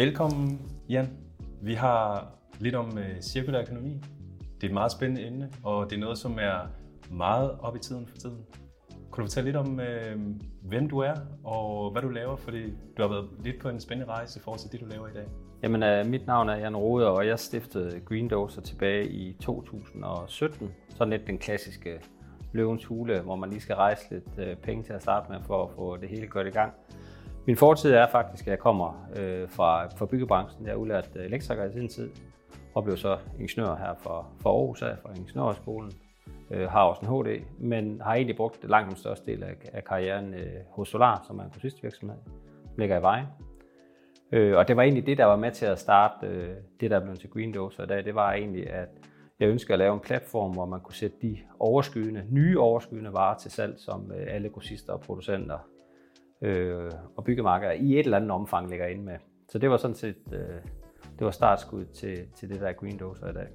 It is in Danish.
Velkommen, Jan. Vi har lidt om øh, cirkulær økonomi. Det er et meget spændende emne, og det er noget, som er meget op i tiden for tiden. Kunne du fortælle lidt om, uh, hvem du er og hvad du laver? Fordi du har været lidt på en spændende rejse i forhold til det, du laver i dag. Jamen, øh, mit navn er Jan Rode, og jeg stiftede Green Dozer tilbage i 2017. Sådan lidt den klassiske løvens hule, hvor man lige skal rejse lidt penge til at starte med for at få det hele godt i gang. Min fortid er faktisk, at jeg kommer øh, fra, fra byggebranchen. Jeg er udlært øh, elektriker i sin tid, og blev så ingeniør her for, for Aarhus af, fra Ingeniørskolen. Øh, har også en HD, men har egentlig brugt langt den største del af, af karrieren øh, hos Solar, som er en grossistvirksomhed, ligger i vejen. Øh, og det var egentlig det, der var med til at starte øh, det, der blev til Green Dose i dag. Det var egentlig, at jeg ønsker at lave en platform, hvor man kunne sætte de overskydende, nye overskydende varer til salg, som øh, alle grossister og producenter øh, og byggemarkeder i et eller andet omfang ligger inde med. Så det var sådan set øh, det var startskud til, til det der Green Dozer i dag.